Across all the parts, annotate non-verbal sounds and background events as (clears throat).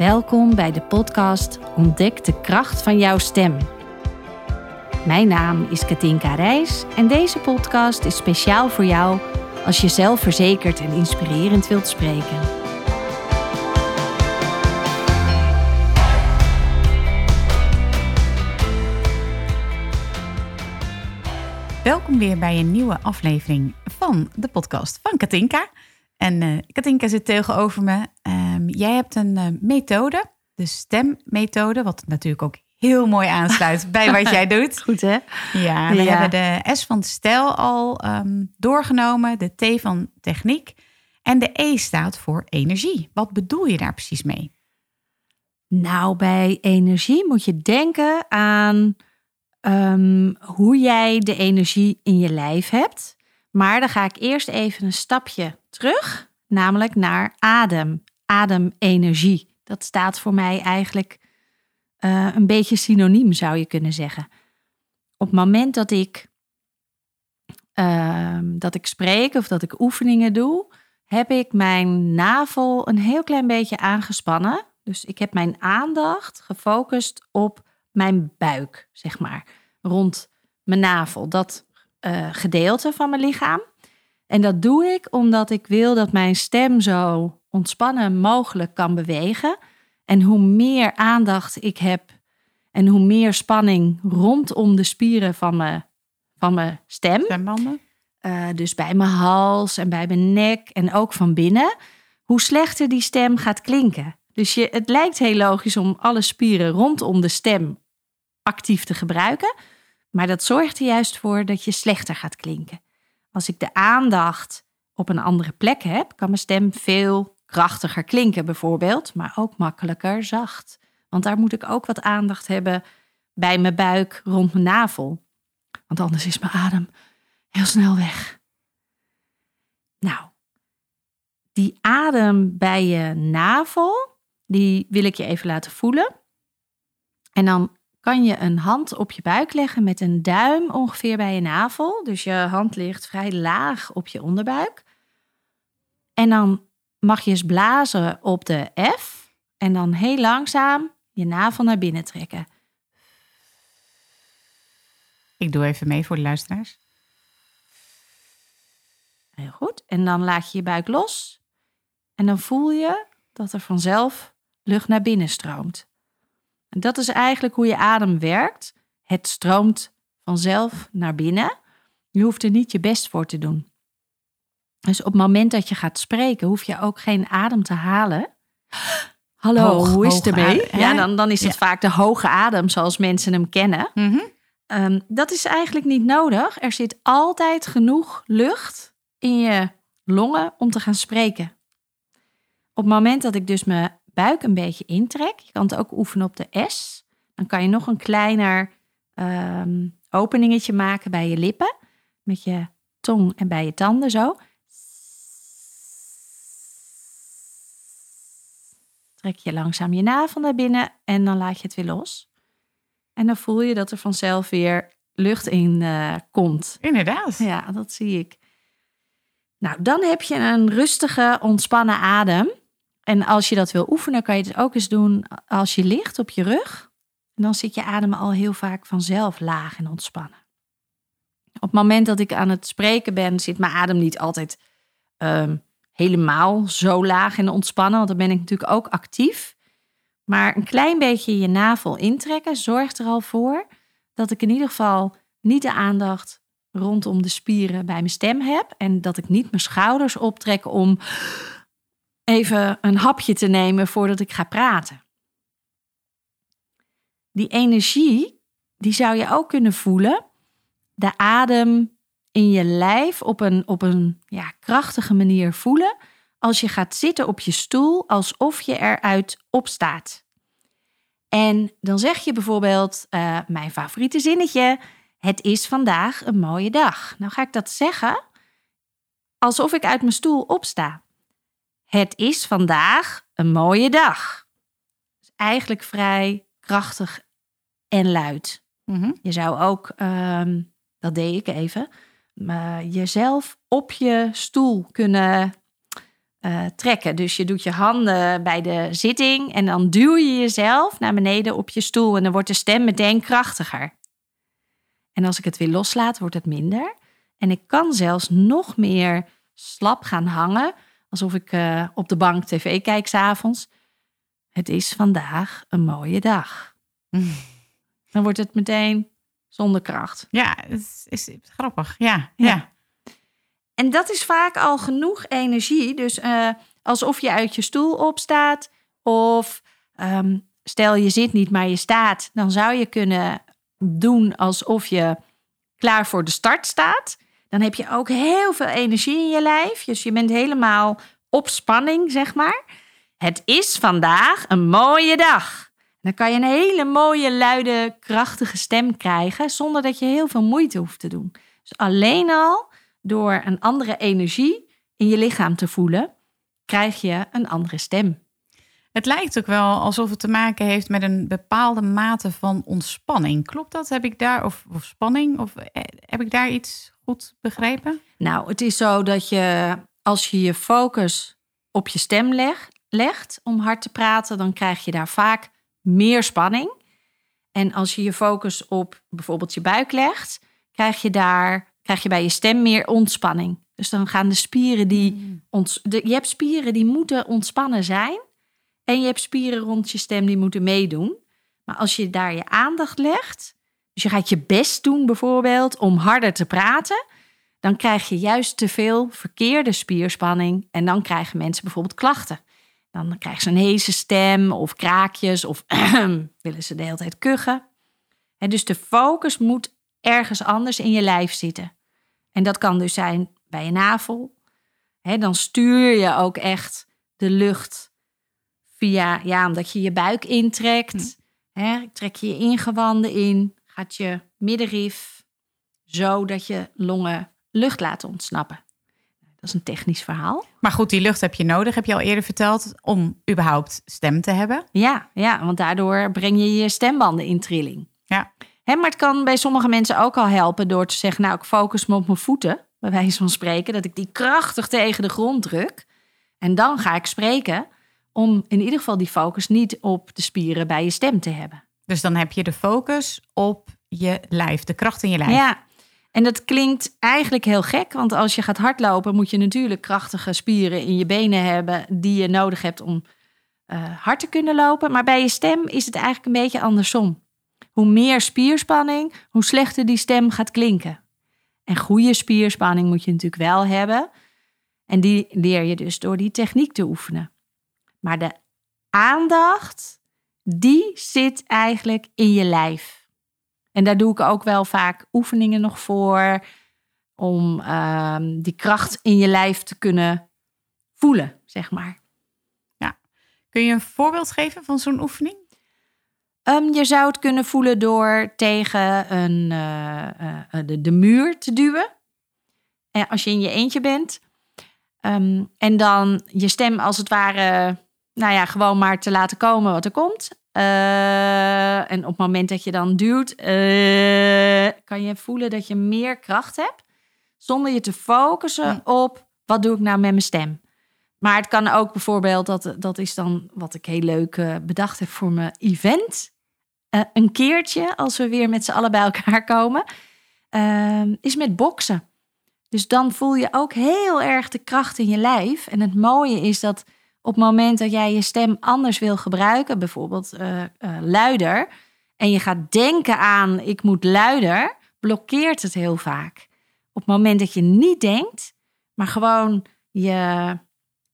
Welkom bij de podcast Ontdek de kracht van jouw stem. Mijn naam is Katinka Reis en deze podcast is speciaal voor jou als je zelfverzekerd en inspirerend wilt spreken. Welkom weer bij een nieuwe aflevering van de podcast van Katinka. En uh, Katinka zit tegenover me. Um, jij hebt een uh, methode, de stemmethode, wat natuurlijk ook heel mooi aansluit bij wat jij (laughs) doet. Goed hè? Ja, we ja. hebben de S van stijl al um, doorgenomen, de T van techniek en de E staat voor energie. Wat bedoel je daar precies mee? Nou, bij energie moet je denken aan um, hoe jij de energie in je lijf hebt. Maar dan ga ik eerst even een stapje terug, namelijk naar adem, ademenergie. Dat staat voor mij eigenlijk uh, een beetje synoniem, zou je kunnen zeggen. Op het moment dat ik, uh, dat ik spreek of dat ik oefeningen doe, heb ik mijn navel een heel klein beetje aangespannen. Dus ik heb mijn aandacht gefocust op mijn buik, zeg maar, rond mijn navel. Dat uh, gedeelte van mijn lichaam. En dat doe ik omdat ik wil dat mijn stem zo ontspannen mogelijk kan bewegen. En hoe meer aandacht ik heb en hoe meer spanning rondom de spieren van mijn, van mijn stem. Stembanden. Uh, dus bij mijn hals en bij mijn nek en ook van binnen. Hoe slechter die stem gaat klinken. Dus je, het lijkt heel logisch om alle spieren rondom de stem actief te gebruiken. Maar dat zorgt er juist voor dat je slechter gaat klinken. Als ik de aandacht op een andere plek heb, kan mijn stem veel krachtiger klinken, bijvoorbeeld, maar ook makkelijker zacht. Want daar moet ik ook wat aandacht hebben bij mijn buik rond mijn navel. Want anders is mijn adem heel snel weg. Nou, die adem bij je navel, die wil ik je even laten voelen. En dan kan je een hand op je buik leggen met een duim ongeveer bij je navel. Dus je hand ligt vrij laag op je onderbuik. En dan mag je eens blazen op de F en dan heel langzaam je navel naar binnen trekken. Ik doe even mee voor de luisteraars. Heel goed. En dan laat je je buik los. En dan voel je dat er vanzelf lucht naar binnen stroomt. En dat is eigenlijk hoe je adem werkt. Het stroomt vanzelf naar binnen. Je hoeft er niet je best voor te doen. Dus op het moment dat je gaat spreken, hoef je ook geen adem te halen. (gasps) Hallo, Hoog, hoe is het ermee? Ja, dan, dan is het ja. vaak de hoge adem zoals mensen hem kennen. Mm -hmm. um, dat is eigenlijk niet nodig. Er zit altijd genoeg lucht in je longen om te gaan spreken. Op het moment dat ik dus mijn buik een beetje intrek, je kan het ook oefenen op de S, dan kan je nog een kleiner um, openingetje maken bij je lippen. Met je tong en bij je tanden zo. Trek je langzaam je navel naar binnen en dan laat je het weer los. En dan voel je dat er vanzelf weer lucht in uh, komt. Inderdaad. Ja, dat zie ik. Nou, dan heb je een rustige, ontspannen adem. En als je dat wil oefenen, kan je het ook eens doen als je ligt op je rug. En dan zit je adem al heel vaak vanzelf laag en ontspannen. Op het moment dat ik aan het spreken ben, zit mijn adem niet altijd um, helemaal zo laag en ontspannen, want dan ben ik natuurlijk ook actief. Maar een klein beetje je navel intrekken zorgt er al voor dat ik in ieder geval niet de aandacht rondom de spieren bij mijn stem heb en dat ik niet mijn schouders optrek om even een hapje te nemen voordat ik ga praten. Die energie, die zou je ook kunnen voelen. De adem in je lijf op een, op een ja, krachtige manier voelen als je gaat zitten op je stoel alsof je eruit opstaat. En dan zeg je bijvoorbeeld uh, mijn favoriete zinnetje: Het is vandaag een mooie dag. Nou ga ik dat zeggen alsof ik uit mijn stoel opsta. Het is vandaag een mooie dag. eigenlijk vrij krachtig en luid. Mm -hmm. Je zou ook, um, dat deed ik even, uh, jezelf op je stoel kunnen eh, trekken. Dus je doet je handen bij de zitting en dan duw je jezelf naar beneden op je stoel en dan wordt de stem meteen krachtiger. En als ik het weer loslaat, wordt het minder. En ik kan zelfs nog meer slap gaan hangen, alsof ik eh, op de bank tv kijk s'avonds. Het is vandaag een mooie dag. (laughs) Dan wordt het meteen zonder kracht. Ja, het is, is grappig. Ja, ja. Ja. En dat is vaak al genoeg energie. Dus eh, alsof je uit je stoel opstaat. Of ehm, stel je zit niet, maar je staat. Dan zou je kunnen doen alsof je klaar voor de start staat. Dan heb je ook heel veel energie in je lijf. Dus je bent helemaal op spanning, zeg maar. Het is vandaag een mooie dag. Dan kan je een hele mooie, luide, krachtige stem krijgen. Zonder dat je heel veel moeite hoeft te doen. Dus alleen al door een andere energie in je lichaam te voelen, krijg je een andere stem. Het lijkt ook wel alsof het te maken heeft met een bepaalde mate van ontspanning. Klopt dat? Heb ik daar, of, of spanning? Of eh, heb ik daar iets goed begrepen? Nou, het is zo dat je als je je focus op je stem leg- legt om hard te praten, dan krijg je daar vaak meer spanning. En als je je focus op bijvoorbeeld je buik legt, krijg je daar krijg je bij je stem meer ontspanning. Dus dan gaan de spieren die ons, de, je hebt spieren die moeten ontspannen zijn en je hebt spieren rond je stem die moeten meedoen. Maar als je daar je aandacht legt, dus je gaat je best doen bijvoorbeeld om harder te praten, dan krijg je juist te veel verkeerde spierspanning en dan krijgen mensen bijvoorbeeld klachten. Dan krijgen ze een heese stem of kraakjes of (clears throat) willen ze de hele tijd kuchen. En dus de focus moet ergens anders in je lijf zitten. En dat kan dus zijn bij je navel. Dan stuur je ook echt de lucht via, ja, omdat je je buik intrekt. Hè, trek je je ingewanden in, gaat je middenrif, zodat je longen lucht laten ontsnappen. Dat is een technisch verhaal. Maar goed, die lucht heb je nodig, heb je al eerder verteld, om überhaupt stem te hebben. Ja, ja, want daardoor breng je je stembanden in trilling. Ja. Hè, maar het kan bij sommige mensen ook al helpen door te zeggen: Nou, ik focus me op mijn voeten, bij wijze van spreken, dat ik die krachtig tegen de grond druk. En dan ga ik spreken om in ieder geval die focus niet op de spieren bij je stem te hebben. Dus dan heb je de focus op je lijf, de kracht in je lijf. Ja, en dat klinkt eigenlijk heel gek, want als je gaat hardlopen, moet je natuurlijk krachtige spieren in je benen hebben die je nodig hebt om eh, hard te kunnen lopen. Maar bij je stem is het eigenlijk een beetje andersom. Hoe meer spierspanning, hoe slechter die stem gaat klinken. En goede spierspanning moet je natuurlijk wel hebben. En die leer je dus door die techniek te oefenen. Maar de aandacht, die zit eigenlijk in je lijf. En daar doe ik ook wel vaak oefeningen nog voor. Om ehm, die kracht in je lijf te kunnen voelen, zeg maar. Kun je een voorbeeld geven van zo'n oefening? Ehm, je zou het kunnen voelen door tegen een, eh, eh, de, de muur te duwen. En als je in je eentje bent. Ehm, en dan je stem als het ware, nou ja, gewoon maar te laten komen wat er komt. Eh, en op het moment dat je dan duwt, eh, kan je voelen dat je meer kracht hebt. Zonder je te focussen op wat doe ik nou met mijn stem. Maar het kan ook bijvoorbeeld, dat, dat is dan wat ik heel leuk eh, bedacht heb voor mijn event. Een keertje, als we weer met z'n allen bij elkaar komen, is met boksen. Dus dan voel je ook heel erg de kracht in je lijf. En het mooie is dat op het moment dat jij je stem anders wil gebruiken, bijvoorbeeld eh, eh, luider, en je gaat denken aan ik moet luider, blokkeert het heel vaak. Op het moment dat je niet denkt, maar gewoon je,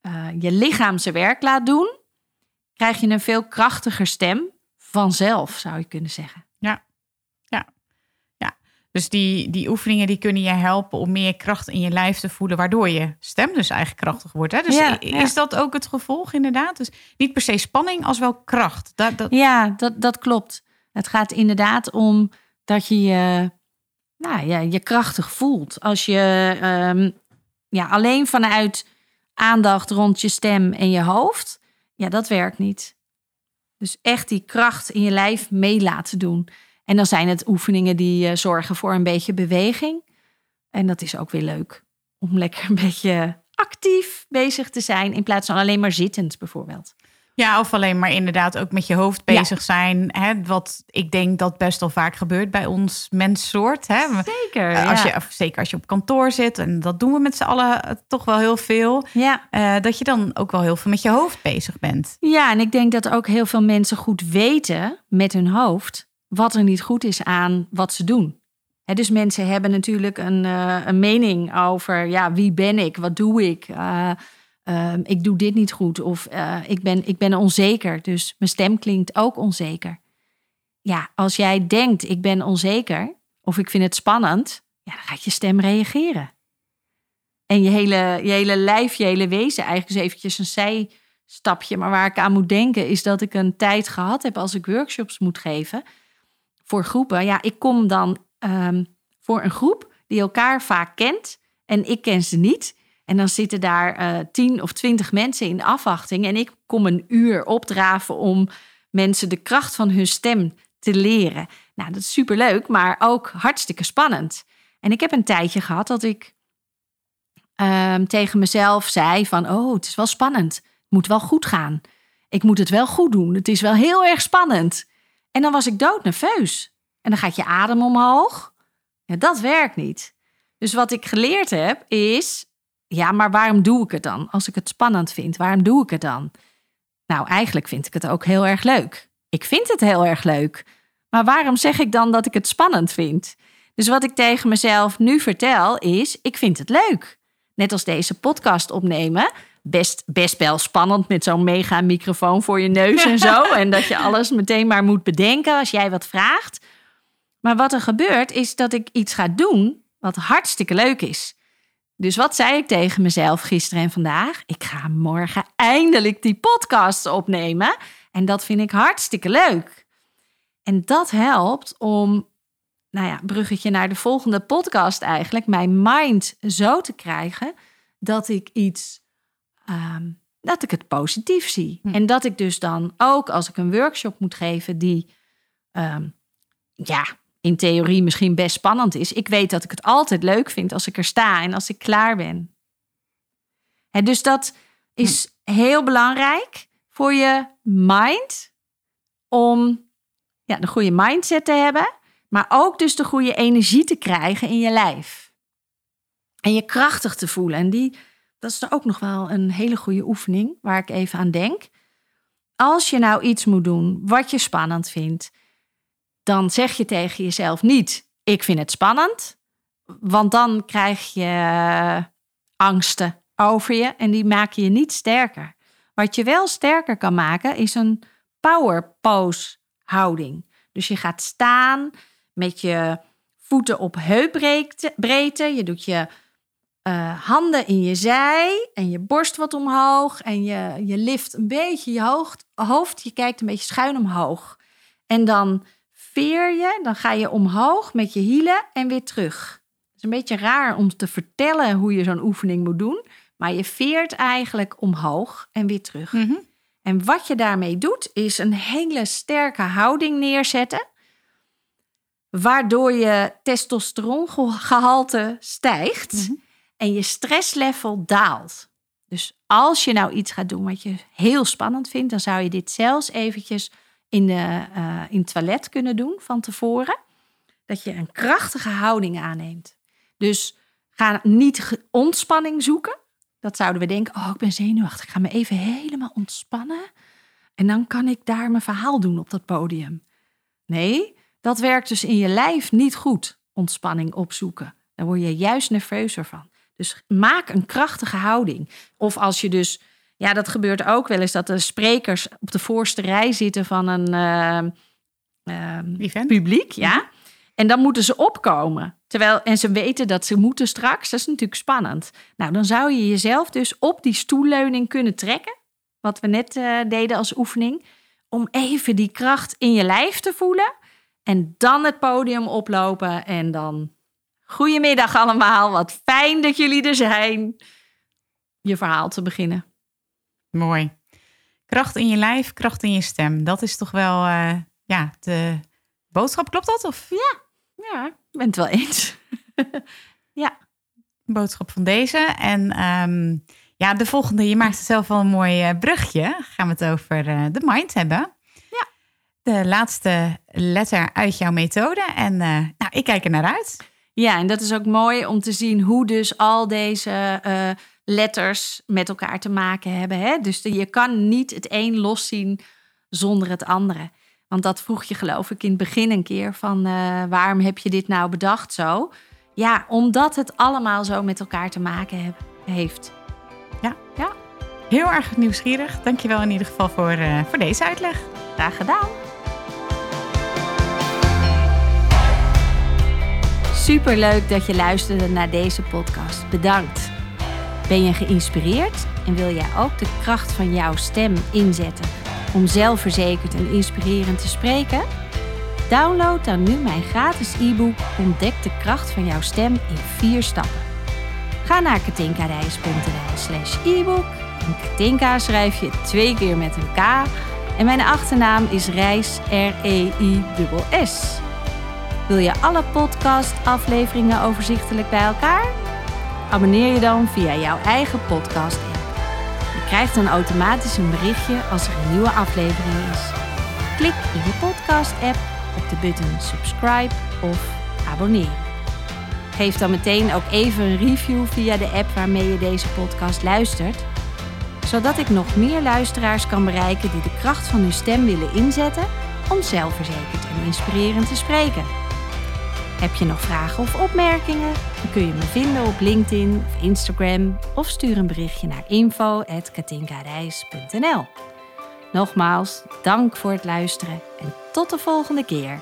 eh, je lichaam zijn werk laat doen, krijg je een veel krachtiger stem vanzelf, zou je kunnen zeggen. Dus die, die oefeningen die kunnen je helpen om meer kracht in je lijf te voelen, waardoor je stem dus eigenlijk krachtig wordt. Hè? Dus Ja, i- ja. is dat ook het gevolg inderdaad? Dus niet per se spanning als wel kracht. Dat, dat, Ja, dat, dat klopt. Het gaat inderdaad om dat je je, nou, ja, je krachtig voelt. Als je ehm, ja, alleen vanuit aandacht rond je stem en je hoofd, ja, dat werkt niet. Dus echt die kracht in je lijf mee laten doen. En dan zijn het oefeningen die eh, zorgen voor een beetje beweging. En dat is ook weer leuk. Om lekker een beetje actief bezig te zijn in plaats van alleen maar zittend bijvoorbeeld. Ja, of alleen maar inderdaad ook met je hoofd bezig zijn. Hè, wat ik denk dat best wel vaak gebeurt bij ons menssoort. Hè. Zeker. Eh, Als ja. je, zeker als je op kantoor zit, en dat doen we met z'n allen eh, toch wel heel veel. ja. dat je dan ook wel heel veel met je hoofd bezig bent. Ja, en ik denk dat ook heel veel mensen goed weten met hun hoofd wat er niet goed is aan wat ze doen. Dus mensen hebben natuurlijk een, eh, een mening over ja, wie ben ik, wat doe ik, Eh, ehm, ik doe dit niet goed of eh, ik, ben, ik ben onzeker, dus mijn stem klinkt ook onzeker. Ja, als jij denkt ik ben onzeker of ik vind het spannend, ja, dan gaat je stem reageren. En je hele, je hele lijf, je hele wezen, eigenlijk is eventjes een zij stapje. Maar waar ik aan moet denken is dat ik een tijd gehad heb als ik workshops moet geven voor groepen. Ja, ik kom dan ehm, voor een groep die elkaar vaak kent en ik ken ze niet. En dan zitten daar eh, tien of twintig mensen in afwachting. En ik kom een uur opdraven om mensen de kracht van hun stem te leren. Nou, dat is superleuk, maar ook hartstikke spannend. En ik heb een tijdje gehad dat ik ehm, tegen mezelf zei van... oh, het is wel spannend. Het moet wel goed gaan. Ik moet het wel goed doen. Het is wel heel erg spannend. En dan was ik doodnerveus. En dan gaat je adem omhoog. Dat werkt niet. Dus wat ik geleerd heb is... ja, maar waarom doe ik het dan? Als ik het spannend vind, waarom doe ik het dan? Nou, eigenlijk vind ik het ook heel erg leuk. Ik vind het heel erg leuk. Maar waarom zeg ik dan dat ik het spannend vind? Dus wat ik tegen mezelf nu vertel is: ik vind het leuk. Net als deze podcast opnemen. Best, best wel spannend met zo'n mega microfoon voor je neus en zo. (laughs) en dat je alles meteen maar moet bedenken als jij wat vraagt. Maar wat er gebeurt is dat ik iets ga doen wat hartstikke leuk is. Dus wat zei ik tegen mezelf gisteren en vandaag? Ik ga morgen eindelijk die podcast opnemen. En dat vind ik hartstikke leuk. En dat helpt om, nou ja, bruggetje naar de volgende podcast eigenlijk, mijn mind zo te krijgen dat ik iets, ehm, dat ik het positief zie. Hm. En dat ik dus dan ook als ik een workshop moet geven die, ehm, ja, in theorie misschien best spannend is. Ik weet dat ik het altijd leuk vind als ik er sta en als ik klaar ben. Dus dat is heel belangrijk voor je mind om ja, de goede mindset te hebben, maar ook dus de goede energie te krijgen in je lijf. En je krachtig te voelen. En die, dat is er ook nog wel een hele goede oefening waar ik even aan denk. Als je nou iets moet doen wat je spannend vindt, dan zeg je tegen jezelf niet: Ik vind het spannend. Want dan krijg je angsten over je en die maken je niet sterker. Wat je wel sterker kan maken is een power pose houding. Dus je gaat staan met je voeten op heupbreedte. Je doet je eh, handen in je zij en je borst wat omhoog. En je, je lift een beetje je hoofd, hoofd. Je kijkt een beetje schuin omhoog. En dan veer je, dan ga je omhoog met je hielen en weer terug. Het is een beetje raar om te vertellen hoe je zo'n oefening moet doen. Maar je veert eigenlijk omhoog en weer terug. Mhm. En wat je daarmee doet, is een hele sterke houding neerzetten. Waardoor je testosterongehalte stijgt Mhm. En je stresslevel daalt. Dus als je nou iets gaat doen wat je heel spannend vindt, dan zou je dit zelfs eventjes in, de, eh, in het toilet kunnen doen van tevoren. Dat je een krachtige houding aanneemt. Dus ga niet ontspanning zoeken. Dat zouden we denken, oh ik ben zenuwachtig, ik ga me even helemaal ontspannen. En dan kan ik daar mijn verhaal doen op dat podium. Nee, dat werkt dus in je lijf niet goed, ontspanning opzoeken. Daar word je juist nerveuzer van. Dus maak een krachtige houding. Of als je dus, ja, dat gebeurt ook wel eens dat de sprekers op de voorste rij zitten van een ehm, ehm, publiek, ja. En dan moeten ze opkomen. Terwijl, en ze weten dat ze moeten straks. Dat is natuurlijk spannend. Nou, dan zou je jezelf dus op die stoelleuning kunnen trekken. Wat we net eh, deden als oefening. Om even die kracht in je lijf te voelen. En dan het podium oplopen. En dan, goedemiddag allemaal. Wat fijn dat jullie er zijn. Je verhaal te beginnen. Mooi. Kracht in je lijf, kracht in je stem. Dat is toch wel eh, ja, de boodschap. Klopt dat? Of Ja, ik ben het wel eens. (laughs) boodschap van deze? En ehm, Ja, de volgende, je maakt zelf al een mooi uh, brugje. Gaan we het over uh, de mind hebben. Ja. De laatste letter uit jouw methode. En nou, ik kijk er naar uit. Ja, en dat is ook mooi om te zien hoe dus al deze letters met elkaar te maken hebben. Hè? Dus de, je kan niet het een loszien zonder het andere. Want dat vroeg je geloof ik in het begin een keer van waarom heb je dit nou bedacht zo? Ja, omdat het allemaal zo met elkaar te maken heb, heeft. Ja. ja. Heel erg nieuwsgierig. Dankjewel in ieder geval voor, uh, voor deze uitleg. Graag gedaan. Super leuk dat je luisterde naar deze podcast. Bedankt. Ben je geïnspireerd en wil jij ook de kracht van jouw stem inzetten om zelfverzekerd en inspirerend te spreken? Download dan nu mijn gratis e-book Ontdek de kracht van jouw stem in vier stappen. Ga naar katinkareis.nl slash e-book. En Katinka schrijf je twee keer met een K. En mijn achternaam is Reis, R-E-I-S-S. Wil je alle podcast-afleveringen overzichtelijk bij elkaar? Abonneer je dan via jouw eigen podcast-app. Je krijgt dan automatisch een berichtje als er een nieuwe aflevering is. Klik in je podcast-app op de button subscribe of abonneren. Geef dan meteen ook even een review via de app waarmee je deze podcast luistert, zodat ik nog meer luisteraars kan bereiken die de kracht van hun stem willen inzetten om zelfverzekerd en inspirerend te spreken. Heb je nog vragen of opmerkingen? Dan kun je me vinden op LinkedIn of Instagram of stuur een berichtje naar info.katinkareis.nl. Nogmaals, dank voor het luisteren en tot de volgende keer.